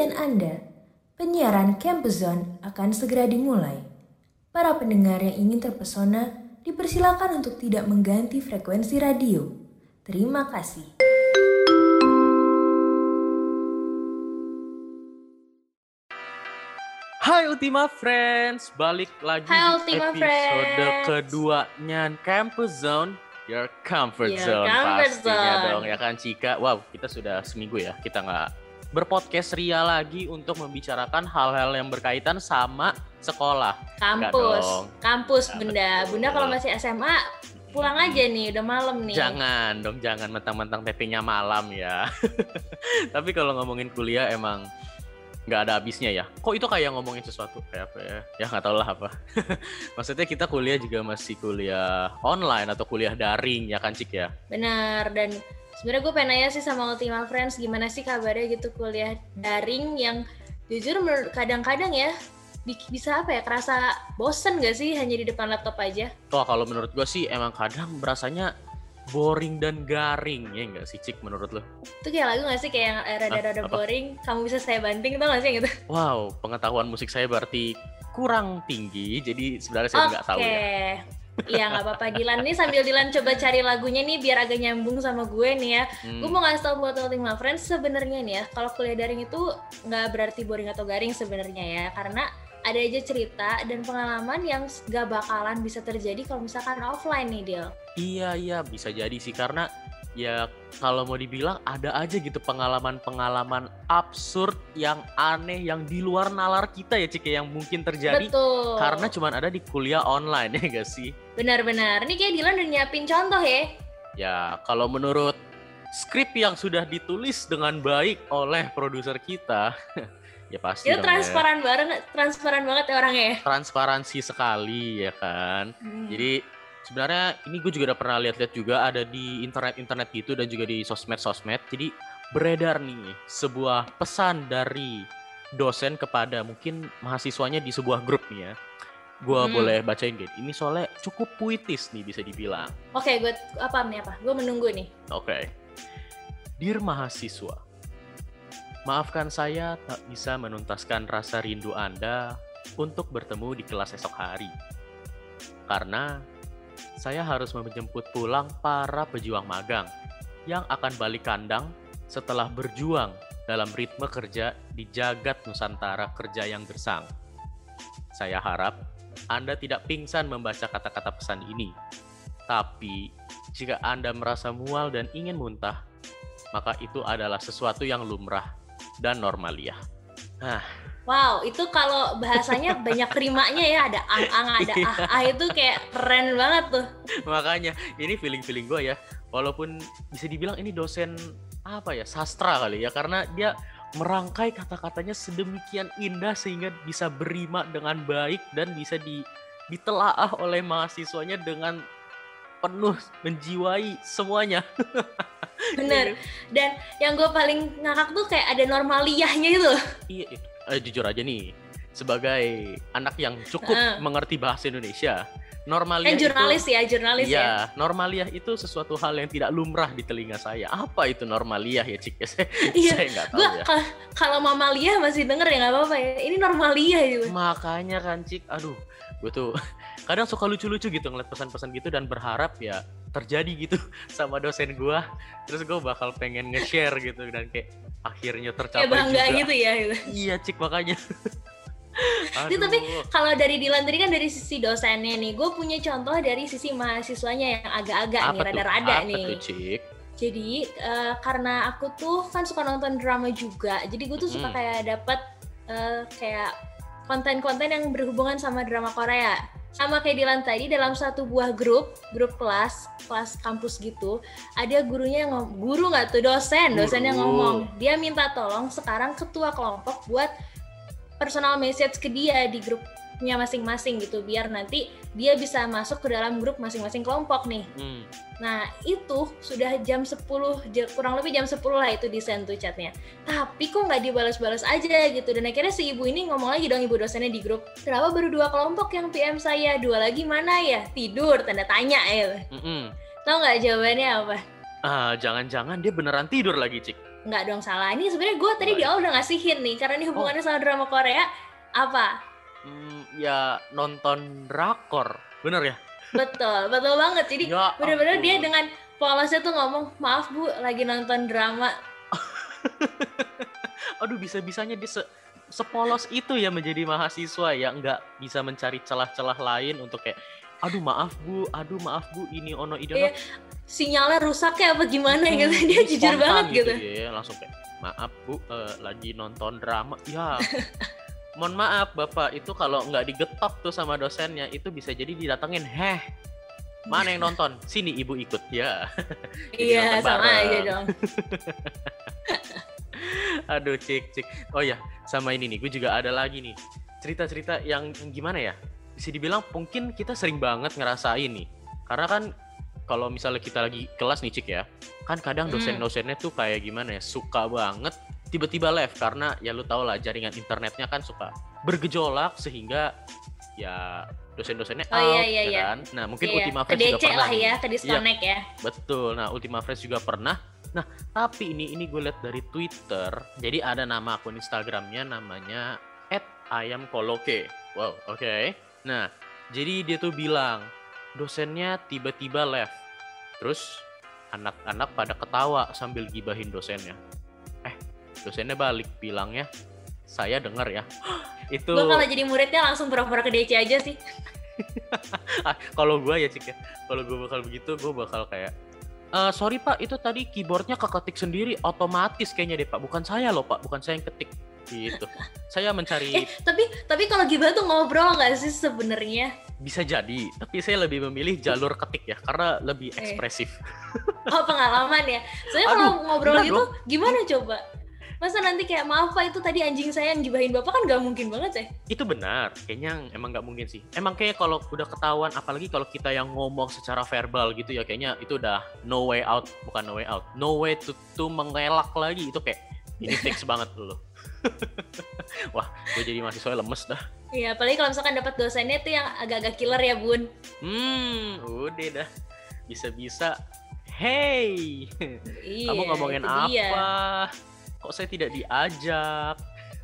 impian Anda, penyiaran Campus Zone akan segera dimulai. Para pendengar yang ingin terpesona dipersilakan untuk tidak mengganti frekuensi radio. Terima kasih. Hai Ultima Friends, balik lagi Hai di Ultima episode Friends. keduanya Campus Zone, Your Comfort Your Zone comfort pastinya zone. dong ya kan Cika. Wow, kita sudah seminggu ya, kita nggak berpodcast ria lagi untuk membicarakan hal-hal yang berkaitan sama sekolah. Kampus, kampus bunda. Bunda kalau masih SMA pulang aja nih, udah malam nih. Jangan dong, jangan mentang-mentang TP-nya malam ya. Tapi kalau ngomongin kuliah emang nggak ada habisnya ya. Kok itu kayak ngomongin sesuatu kayak apa ya? Ya nggak tahu lah apa. Maksudnya kita kuliah juga masih kuliah online atau kuliah daring ya kan Cik ya? Benar dan sebenarnya gue pengen nanya sih sama Ultima Friends gimana sih kabarnya gitu kuliah daring yang jujur kadang-kadang ya bi- bisa apa ya kerasa bosen gak sih hanya di depan laptop aja? Wah kalau menurut gua sih emang kadang berasanya boring dan garing ya nggak sih Cik menurut lo? Itu kayak lagu gak sih kayak yang eh, rada-rada apa? boring, kamu bisa saya banting tau gak sih gitu? Wow pengetahuan musik saya berarti kurang tinggi jadi sebenarnya saya nggak tahu Oke. ya. Iya nggak apa-apa Dilan nih sambil Dilan coba cari lagunya nih biar agak nyambung sama gue nih ya. Hmm. Gue mau ngasih tau buat Ultima Friends sebenarnya nih ya, kalau kuliah daring itu nggak berarti boring atau garing sebenarnya ya, karena ada aja cerita dan pengalaman yang gak bakalan bisa terjadi kalau misalkan offline nih Dil. Iya iya bisa jadi sih karena ya kalau mau dibilang ada aja gitu pengalaman-pengalaman absurd yang aneh yang di luar nalar kita ya Cik ya, yang mungkin terjadi Betul. karena cuman ada di kuliah online ya gak sih? benar-benar. Ini kayak Dilan udah nyiapin contoh ya. Ya kalau menurut skrip yang sudah ditulis dengan baik oleh produser kita ya pasti Itu ya. transparan bareng, transparan banget ya orangnya ya. transparansi sekali ya kan. Hmm. Jadi sebenarnya ini gue juga udah pernah lihat-lihat juga ada di internet-internet gitu dan juga di sosmed-sosmed. Jadi beredar nih sebuah pesan dari dosen kepada mungkin mahasiswanya di sebuah grup nih ya. Gue Hmm. boleh bacain gitu. Ini soalnya cukup puitis nih bisa dibilang. Oke, gue apa nih apa? Gue menunggu nih. Oke. Dear mahasiswa, maafkan saya tak bisa menuntaskan rasa rindu Anda untuk bertemu di kelas esok hari. Karena saya harus menjemput pulang para pejuang magang yang akan balik kandang setelah berjuang dalam ritme kerja di jagat Nusantara kerja yang gersang. Saya harap Anda tidak pingsan membaca kata-kata pesan ini. Tapi jika Anda merasa mual dan ingin muntah, maka itu adalah sesuatu yang lumrah dan normaliah. Wow, itu kalau bahasanya banyak terimanya ya, ada ang-ang, ada Iya. ah-ah itu kayak keren banget tuh. Makanya ini feeling-feeling gue ya, walaupun bisa dibilang ini dosen apa ya sastra kali ya, karena dia merangkai kata-katanya sedemikian indah sehingga bisa berima dengan baik dan bisa di, ditelaah oleh mahasiswanya dengan penuh menjiwai semuanya. Bener. Dan yang gue paling ngakak tuh kayak ada normaliyahnya itu. Iya, eh, jujur aja nih, sebagai anak yang cukup mengerti bahasa Indonesia, normalia Kan jurnalis itu, ya, jurnalis ya. Iya, normaliah itu sesuatu hal yang tidak lumrah di telinga saya. Apa itu normaliah ya, Cik? Saya, Iya, saya nggak tahu Gue ya. kalau mamalia masih denger ya nggak apa-apa ya. Ini normalia gitu. Makanya kan, Cik, aduh, gue tuh kadang suka lucu-lucu gitu ngeliat pesan-pesan gitu dan berharap ya terjadi gitu sama dosen gua. Terus gue bakal pengen nge-share gitu dan kayak akhirnya tercapai Kayak bangga juga. gitu ya. Gitu. Iya, Cik, makanya. Ini tapi Aduh. kalau dari Dilan tadi kan dari sisi dosennya nih, gue punya contoh dari sisi mahasiswanya yang agak-agak nih, rada-rada nih. tuh, Cik? Jadi eh, karena aku tuh kan suka nonton drama juga, jadi gue tuh suka Mm. kayak dapat eh, kayak konten-konten yang berhubungan sama drama Korea. Sama kayak Dilan tadi dalam satu buah grup, grup kelas, kelas kampus gitu, ada gurunya yang ngom- guru nggak tuh? Dosen, dosen yang ngomong, dia minta tolong sekarang ketua kelompok buat personal message ke dia di grupnya masing-masing gitu, biar nanti dia bisa masuk ke dalam grup masing-masing kelompok nih. Hmm. Nah itu sudah jam 10, ja- kurang lebih jam 10 lah itu di send tuh chatnya. Tapi kok nggak dibalas-balas aja gitu. Dan akhirnya si ibu ini ngomong lagi dong ibu dosennya di grup. Kenapa baru dua kelompok yang PM saya? Dua lagi mana ya? Tidur, tanda tanya ya. Mm-mm. Tahu nggak jawabannya apa? Ah, jangan-jangan dia beneran tidur lagi, Cik. Nggak dong salah. Ini sebenarnya gue tadi di awal udah ngasih hint nih, karena ini hubungannya sama drama Korea. Apa? Hmm, ya nonton drakor. Bener ya? Betul, betul banget. Jadi Ya bener-bener dia dengan polosnya tuh ngomong, maaf bu, lagi nonton drama. Aduh, bisa-bisanya dia se sepolos itu ya menjadi mahasiswa ya, nggak bisa mencari celah-celah lain untuk kayak aduh maaf bu, aduh maaf bu, ini ono ono. Iya, Sinyalnya rusak ya apa gimana Hmm, gitu. Dia jujur banget gitu. ya, langsung kayak maaf bu eh, lagi nonton drama ya mohon maaf bapak itu kalau nggak digetok tuh sama dosennya itu bisa jadi didatengin. Heh mana yang nonton? Sini ibu ikut. Ya. Iya, sama bareng. aja dong. aduh cik cik. Oh ya sama ini nih gue juga ada lagi nih. Cerita-cerita yang, yang gimana ya? Bisa dibilang mungkin kita sering banget ngerasain nih. Karena kan kalau misalnya kita lagi kelas nih cik ya kan kadang Hmm. dosen-dosennya tuh kayak gimana ya suka banget tiba-tiba live karena ya lu tau lah jaringan internetnya kan suka bergejolak sehingga ya dosen-dosennya Oh, iya, out iya, ya iya. kan nah mungkin Iya, Ultima ke Friends juga pernah lah ya, ke disconnect ya. Betul. Nah, Ultima Friends juga pernah. Nah, tapi ini ini gue lihat dari Twitter. Jadi ada nama akun Instagramnya namanya @ayamkoloke. Wow, oke. Nah, jadi dia tuh bilang dosennya tiba-tiba left. Terus anak-anak pada ketawa sambil gibahin dosennya. Dosennya balik bilangnya, saya dengar ya. Itu Gue kalau jadi muridnya langsung pura-pura ke DC aja sih. Kalau gue ya cik ya kalau gue bakal begitu gue bakal kayak "Eh, sorry pak itu tadi keyboardnya keketik sendiri otomatis kayaknya deh pak bukan saya loh pak bukan saya yang ketik gitu saya mencari Eh, tapi tapi kalau gimana tuh ngobrol nggak sih sebenarnya? bisa jadi tapi saya lebih memilih jalur ketik ya karena lebih Eh. ekspresif Oh pengalaman ya. Soalnya Aduh, kalau ngobrol gitu gimana coba? Masa nanti kayak maaf pak itu tadi anjing saya yang gibahin bapak kan nggak mungkin banget ya? itu benar kayaknya emang nggak mungkin sih emang kayak kalau udah ketahuan apalagi kalau kita yang ngomong secara verbal gitu ya kayaknya itu udah no way out bukan no way out no way to, to mengelak lagi itu kayak ini fix banget dulu wah gue jadi mahasiswa lemes dah Iya, apalagi kalau misalkan dapat dosennya tuh yang agak-agak killer ya bun. Hmm, udah dah. Bisa-bisa. Hey, Iya, kamu ngomongin itu apa? dia. Kok saya tidak diajak?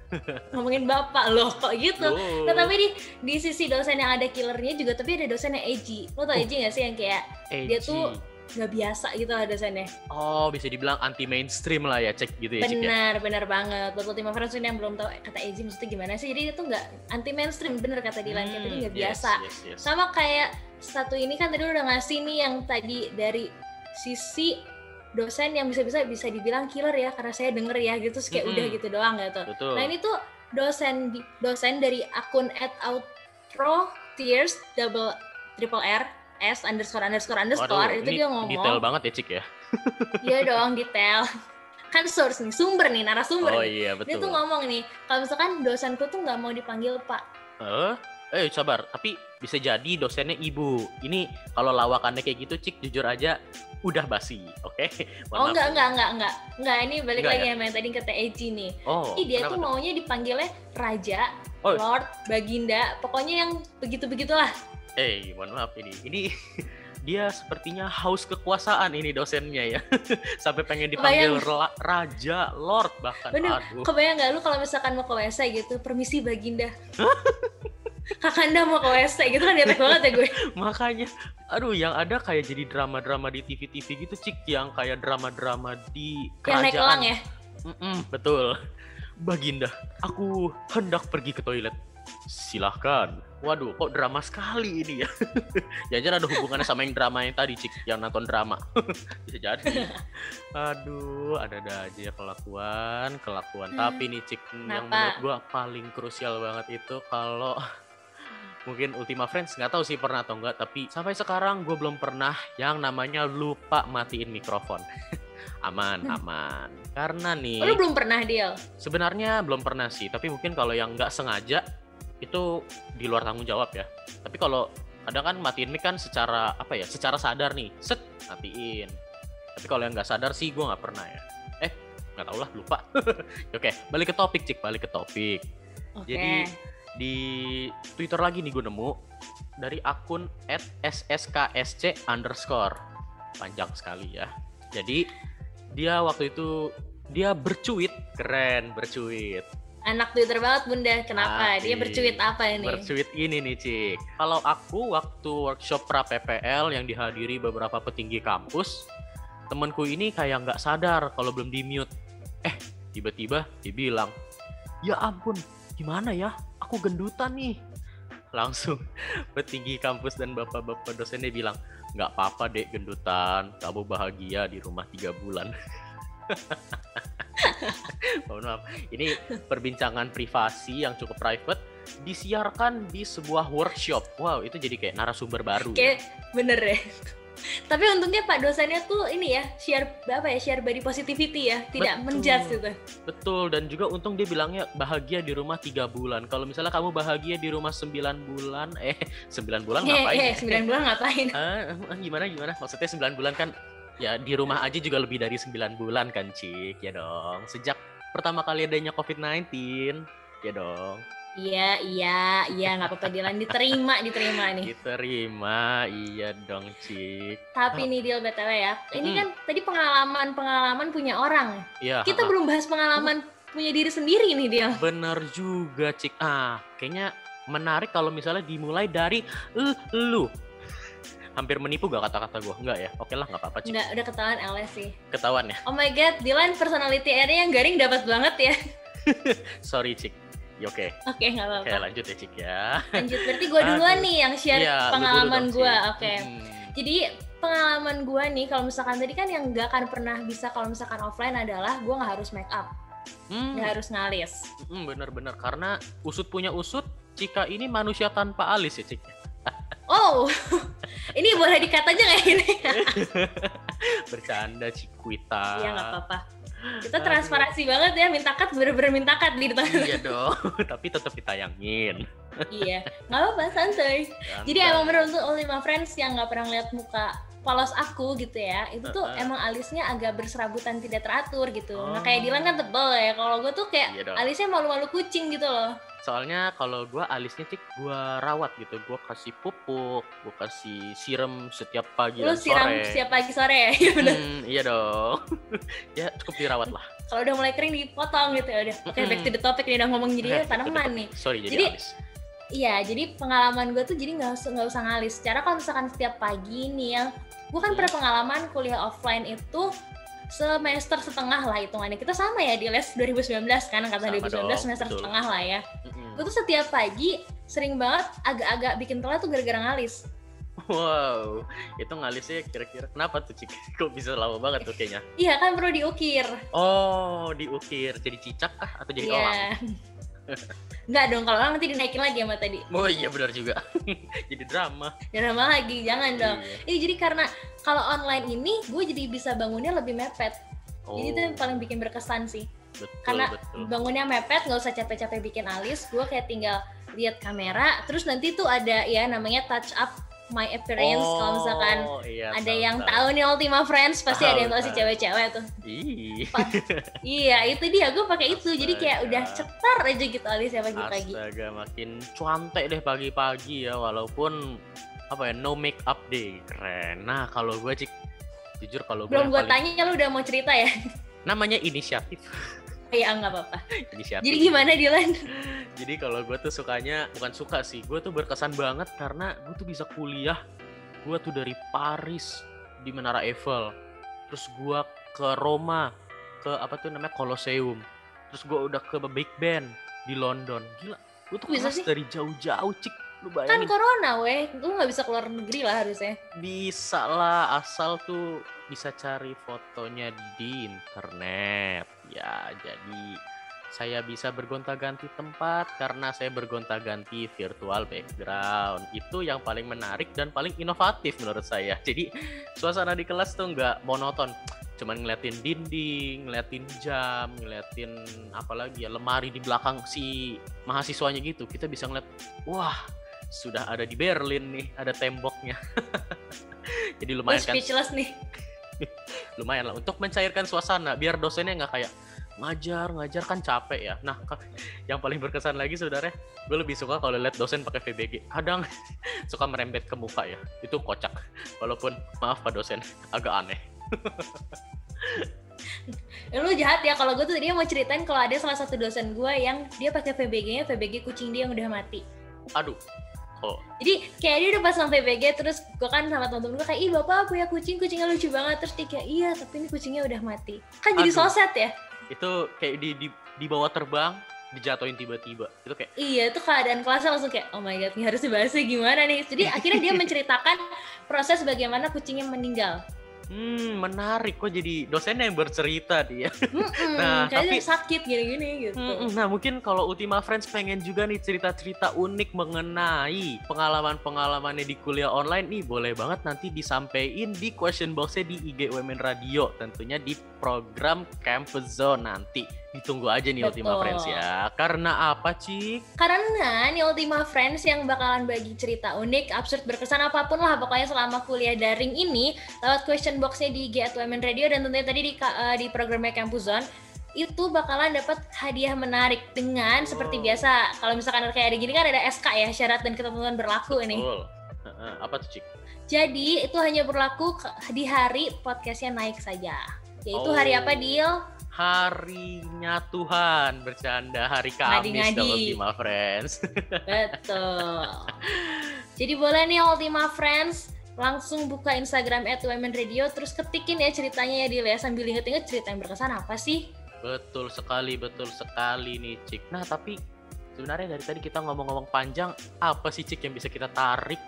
Ngomongin bapak loh, kok gitu. Nah tapi di di sisi dosen yang ada killernya juga, tapi ada dosen yang edgy. Lo tau Oh. edgy gak sih yang kayak dia Edgy. tuh nggak biasa gitu lah dosennya. Oh, bisa dibilang anti mainstream lah ya, cek gitu ya, Cik ya. benar, benar banget. Buat Ultima Friends ini yang belum tahu kata edgy maksudnya gimana sih. Jadi dia tuh nggak anti mainstream, bener kata Dilan. Hmm, nggak yes, biasa. yes, yes. Sama kayak satu ini kan tadi udah ngasih nih yang tadi dari sisi dosen yang bisa-bisa bisa dibilang killer ya karena saya denger ya gitu terus kayak Mm-mm. udah gitu doang gitu. Betul. Nah ini tuh dosen dosen dari akun at outro tears double triple R S underscore underscore underscore Waduh, itu dia ngomong detail banget ya, Cik ya. Iya dong detail kan source nih sumber nih narasumber Oh nih. iya, dia betul. tuh ngomong nih kalau misalkan dosenku tuh nggak mau dipanggil pak Eh, eh sabar, tapi bisa jadi dosennya ibu. Ini kalau lawakannya kayak gitu, Cik, jujur aja udah basi, oke? Mohon oh enggak enggak enggak enggak enggak ini balik Enggak lagi ya? yang tadi kata Eji nih Oh, Ih, dia kenapa tuh maunya dipanggilnya raja Oh. lord baginda pokoknya yang begitu begitulah Eh, mohon maaf ini. Ini dia sepertinya haus kekuasaan ini dosennya ya. Sampai pengen dipanggil Kebayang. raja, lord bahkan. Bener, Aduh. kebayang nggak lu kalau misalkan mau ke WC gitu permisi baginda kakanda mau ke WC gitu kan dia banget ya gue Makanya aduh yang ada kayak jadi drama-drama di TV-TV gitu, Cik, yang kayak drama-drama di yang naik kerajaan. elang ya Mm-mm, betul. Baginda, aku hendak pergi ke toilet. Silahkan. Waduh, kok drama sekali ini ya. Jangan ada hubungannya sama yang drama yang tadi, Cik, yang nonton drama. Bisa jadi. Aduh, ada-ada aja ya kelakuan, kelakuan. Hmm, Tapi nih, Cik, yang kenapa? menurut gua paling krusial banget itu kalau mungkin Ultima Friends nggak tahu sih pernah atau enggak, tapi sampai sekarang gue belum pernah yang namanya lupa matiin mikrofon. aman, Hmm. aman. Karena nih, Oh, lu belum pernah deal sebenarnya belum pernah sih, tapi mungkin kalau yang nggak sengaja itu di luar tanggung jawab ya. Tapi kalau kadang kan matiin mic kan secara apa ya, secara sadar nih, set matiin. Tapi kalau yang nggak sadar sih gue nggak pernah ya. Eh, nggak tau lah, lupa. Oke, balik ke topik cik, balik ke topik. oke Jadi di Twitter lagi nih gue nemu dari akun @ssksc underscore panjang sekali ya. Jadi dia waktu itu dia bercuit, keren bercuit. Anak Twitter banget bunda, kenapa? Dia Asik. bercuit apa ini? Bercuit ini nih, Cik. Kalau aku waktu workshop pra PPL yang dihadiri beberapa petinggi kampus, temanku ini kayak nggak sadar kalau belum di mute. Eh, tiba-tiba dibilang, ya ampun, gimana ya? Aku gendutan nih. Langsung petinggi kampus dan bapak-bapak dosennya bilang, nggak apa-apa dek gendutan, kamu bahagia di rumah tiga bulan. Mohon maaf, ini perbincangan privasi yang cukup private disiarkan di sebuah workshop. Wow, itu jadi kayak narasumber baru. Kayak bener ya. Tapi untungnya Pak dosennya tuh ini ya share apa ya share body positivity ya, tidak menjudge gitu. Betul, dan juga untung dia bilangnya bahagia di rumah tiga bulan. Kalau misalnya kamu bahagia di rumah 9 bulan, eh 9 bulan ngapain? Eh, eh, 9 bulan ngapain? Ah, gimana gimana? Maksudnya 9 bulan kan ya di rumah aja juga lebih dari 9 bulan kan, Cik. Ya dong. Sejak pertama kali adanya COVID-19, ya dong. Iya, iya, iya, nggak apa-apa Dilan diterima, diterima nih. Diterima, iya dong, Cik. Tapi nih Dil BTW ya, ini Hmm. kan tadi pengalaman-pengalaman punya orang. Iya. Kita ah, ah. belum bahas pengalaman punya diri sendiri nih Dil. Bener juga, Cik. Ah, kayaknya menarik kalau misalnya dimulai dari eh, lu. Hampir menipu gak kata-kata gue? Enggak ya? Oke lah, nggak apa-apa, Cik. Nggak, udah ketahuan LS sih. Ketahuan ya? Oh my god, Dilan personality area yang garing dapat banget ya. Sorry, Cik. Ya, Oke, Oke, nggak Oke apa-apa. lanjut ya, Cik ya. Lanjut, berarti gue duluan nih yang share dulu pengalaman gue. Cik. Oke. Hmm. Jadi pengalaman gue nih, kalau misalkan tadi kan yang nggak akan pernah bisa kalau misalkan offline adalah gue nggak harus make up, Hmm. nggak harus ngalis. Hmm, bener-bener karena usut punya usut, Cika ini manusia tanpa alis ya, Cik. Oh, ini boleh dikata aja nggak ini? Bercanda, Cikwita. Iya nggak apa-apa. Kita transparansi banget ya, minta cut bener-bener minta cut di depan. Iya dong, tapi tetap ditayangin. iya, nggak apa-apa santai. Jadi emang bener untuk Ultima Friends yang nggak pernah lihat muka polos aku gitu ya, itu tuh Heeh. emang alisnya agak berserabutan tidak teratur gitu. Nah Oh. kayak Dilan kan tebel ya, kalau gue tuh kayak Iya alisnya malu-malu kucing gitu loh. Soalnya kalau gua alisnya cik gua rawat gitu, gua kasih pupuk, gua kasih siram setiap pagi Lu dan siram sore. setiap pagi sore ya, Iya. Hmm, iya dong. ya cukup dirawat lah. Kalau udah mulai kering dipotong gitu ya udah. Oke Mm-mm. back to the topic nih udah ngomong jadi tanaman nih. Sorry jadi, Jadi- alis. Iya, jadi pengalaman gue tuh jadi nggak usah nggak usah ngalis. Secara kalau misalkan setiap pagi nih ya, gue kan pernah pengalaman kuliah offline itu semester setengah lah hitungannya. Kita sama ya di les 2019 kan, kata Sama 2019 dong, semester betul. setengah lah ya. Gue tuh setiap pagi sering banget agak-agak bikin telat tuh gara-gara ngalis. Wow, itu ngalisnya kira-kira kenapa tuh cik? Kok bisa lama banget tuh kayaknya? Iya kan perlu diukir. Oh, diukir jadi cicak kah atau jadi elang? Iya. Enggak dong, kalau orang nanti dinaikin lagi sama tadi. Oh iya benar juga. jadi drama. Lama lagi, jangan dong. Iya. Iya, jadi karena kalau online ini gue jadi bisa bangunnya lebih mepet. Oh, Jadi itu yang paling bikin berkesan sih. betul, karena betul. bangunnya mepet nggak usah capek-capek bikin alis gue kayak tinggal lihat kamera terus nanti tuh ada ya namanya touch up my appearance kalau misalkan Oh, iya, ada tahu, yang tahu. nih Ultima Friends pasti ada yang tahu Tahu, tahu. cewek-cewek tuh. Pas- iya itu dia gue pakai itu jadi kayak udah cetar aja gitu alisnya pagi-pagi. Astaga, makin cuantek deh pagi-pagi ya walaupun apa ya no make up day. Keren. Nah kalau gue cik jujur kalau gue belum gue paling- tanya lu udah mau cerita ya? Namanya inisiatif iya nggak apa-apa inisiatif. jadi gimana Dilan Jadi kalau gue tuh sukanya bukan suka sih, gue tuh berkesan banget karena gue tuh bisa kuliah. Gue tuh dari Paris di Menara Eiffel, terus gue ke Roma, ke apa tuh namanya Colosseum, terus gue udah ke Big Ben di London. Gila, gue tuh Bisa sih? dari jauh-jauh cik. Lu kan bayangin corona weh lu nggak bisa keluar negeri lah harusnya bisa lah asal tuh bisa cari fotonya di internet ya jadi saya bisa bergonta-ganti tempat karena saya bergonta-ganti virtual background. Itu yang paling menarik dan paling inovatif menurut saya. Jadi suasana di kelas tuh nggak monoton. Cuman ngeliatin dinding, ngeliatin jam, ngeliatin apalagi ya lemari di belakang si mahasiswanya gitu. Kita bisa ngeliat wah sudah ada di Berlin nih ada temboknya. Jadi lu lumayan kan. speechless nih lumayan lah untuk mencairkan suasana biar dosennya nggak kayak ngajar ngajar kan capek ya nah yang paling berkesan lagi saudara gue lebih suka kalau lihat dosen pakai VBG kadang suka merembet ke muka ya itu kocak walaupun maaf pak dosen agak aneh Eh, lu jahat ya kalau gue tuh tadinya mau ceritain kalau ada salah satu dosen gue yang dia pakai VBG-nya VBG kucing dia yang udah mati. Aduh. Oh, Jadi kayak dia udah pasang VBG terus gue kan sama temen-temen gue kayak ih bapak punya kucing kucingnya lucu banget. Terus dia kayak iya tapi ini kucingnya udah mati. Kan jadi Aduh. soset ya? Itu kayak di di di bawah terbang dijatuhin tiba-tiba. Itu kayak iya itu keadaan kelasnya langsung kayak oh my god ini harus dibahasnya gimana nih? Jadi akhirnya dia menceritakan proses bagaimana kucingnya meninggal hmm menarik kok jadi dosennya yang bercerita dia. Mm-mm, Nah, tapi- sakit gini-gini gitu Mm-mm. Nah mungkin kalau Ultima Friends pengen juga nih cerita-cerita unik mengenai pengalaman-pengalamannya di kuliah online nih boleh banget nanti disampaikan di question boxnya di IG Women Radio tentunya di program Campus Zone nanti ditunggu aja nih Ultima Betul. Friends ya karena apa Cik? Karena nih Ultima Friends yang bakalan bagi cerita unik, absurd, berkesan apa pun lah pokoknya selama kuliah daring ini lewat question boxnya di IG at Women Radio dan tentunya tadi di, eh, di programnya Campus Zone itu bakalan dapat hadiah menarik dengan seperti Wow. biasa kalau misalkan kayak ada gini kan ada SK ya syarat dan ketentuan berlaku ini Betul. Heeh, apa tuh Cik? jadi itu hanya berlaku di hari podcastnya naik saja yaitu hari Oh. apa Dil? Harinya Tuhan bercanda hari Kamis dong Ultima Friends. Betul. Jadi boleh nih Ultima Friends langsung buka Instagram at Women Radio terus ketikin ya ceritanya ya Dil ya sambil inget-inget cerita yang berkesan apa sih? Betul sekali, betul sekali nih Cik. Nah tapi sebenarnya dari tadi kita ngomong-ngomong panjang, apa sih Cik yang bisa kita tarik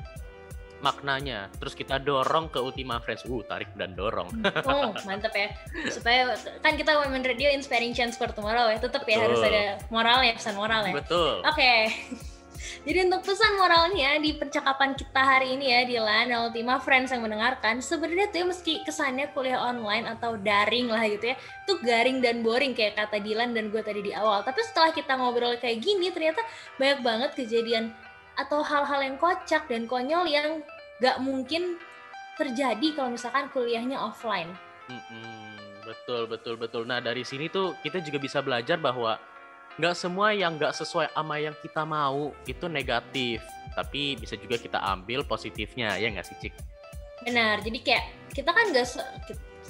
maknanya? Terus kita dorong ke Ultima Friends. Uh, tarik dan dorong. Oh mantep ya. Supaya kan kita Women Radio inspiring chance for tomorrow ya. Tetap ya harus ada moralnya, pesan moral ya. Betul. Oke. Jadi untuk pesan moralnya di percakapan kita hari ini ya Dilan dan Ultima Friends yang mendengarkan sebenarnya tuh ya meski kesannya kuliah online atau daring lah gitu ya tuh garing dan boring kayak kata Dilan dan gue tadi di awal tapi setelah kita ngobrol kayak gini ternyata banyak banget kejadian atau hal-hal yang kocak dan konyol yang gak mungkin terjadi kalau misalkan kuliahnya offline Mm-mm, betul, betul, betul. Nah dari sini tuh kita juga bisa belajar bahwa nggak semua yang nggak sesuai sama yang kita mau itu negatif. Tapi bisa juga kita ambil positifnya, ya nggak sih Cik? Benar, jadi kayak kita kan gak se-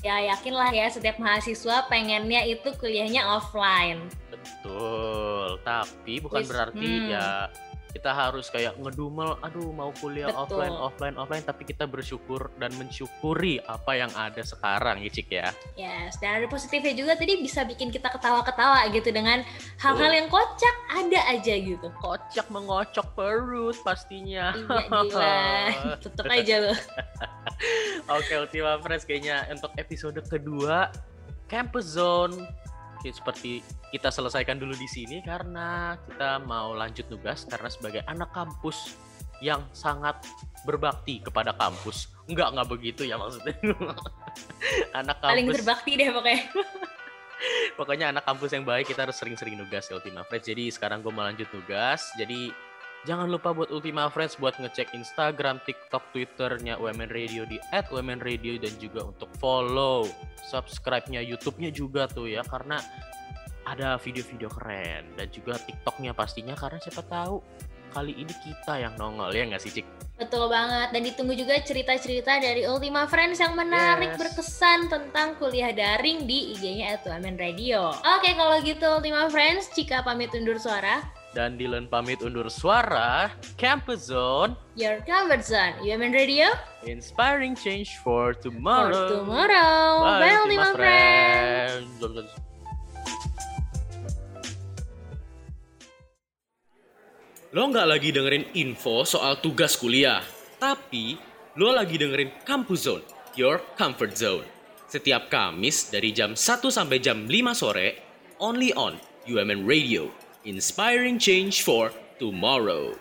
ya yakin lah ya setiap mahasiswa pengennya itu kuliahnya offline. Betul, tapi bukan berarti hmm. ya kita harus kayak ngedumel, aduh mau kuliah Betul. offline, offline, offline, tapi kita bersyukur dan mensyukuri apa yang ada sekarang ya Cik ya. Yes, dan ada positifnya juga tadi bisa bikin kita ketawa-ketawa gitu dengan hal-hal yang kocak ada aja gitu. Kocak mengocok perut pastinya. Iya gila, tetep aja loh. Oke, Ultima Friends kayaknya untuk episode kedua Campus Zone Oke, seperti kita selesaikan dulu di sini karena kita mau lanjut tugas karena sebagai anak kampus yang sangat berbakti kepada kampus. Enggak, enggak begitu ya maksudnya. anak Paling kampus berbakti deh pokoknya. pokoknya anak kampus yang baik kita harus sering-sering nugas ya Ultima Friends. Jadi sekarang gue mau lanjut tugas. Jadi jangan lupa buat Ultima Friends buat ngecek Instagram, TikTok, Twitternya UMN Radio di @UMN Radio dan juga untuk follow, subscribe-nya YouTube-nya juga tuh ya karena ada video-video keren dan juga TikTok-nya pastinya karena siapa tahu kali ini kita yang nongol ya nggak sih Cik? Betul banget. Dan ditunggu juga cerita-cerita dari Ultima Friends yang menarik Yes. berkesan tentang kuliah daring di IG-nya Atuamen Radio. Oke, kalau gitu Ultima Friends, Cika pamit undur suara. Dan Dylan pamit undur suara, Campus Zone, Your comfort zone, UMN Radio inspiring change for for tomorrow. tomorrow. Bye, Ultima Friends. Friends. Lo nggak lagi dengerin info soal tugas kuliah, tapi lo lagi dengerin Campus Zone, your comfort zone. Setiap Kamis dari jam 1 sampai jam 5 sore, only on UMN Radio, inspiring change for tomorrow.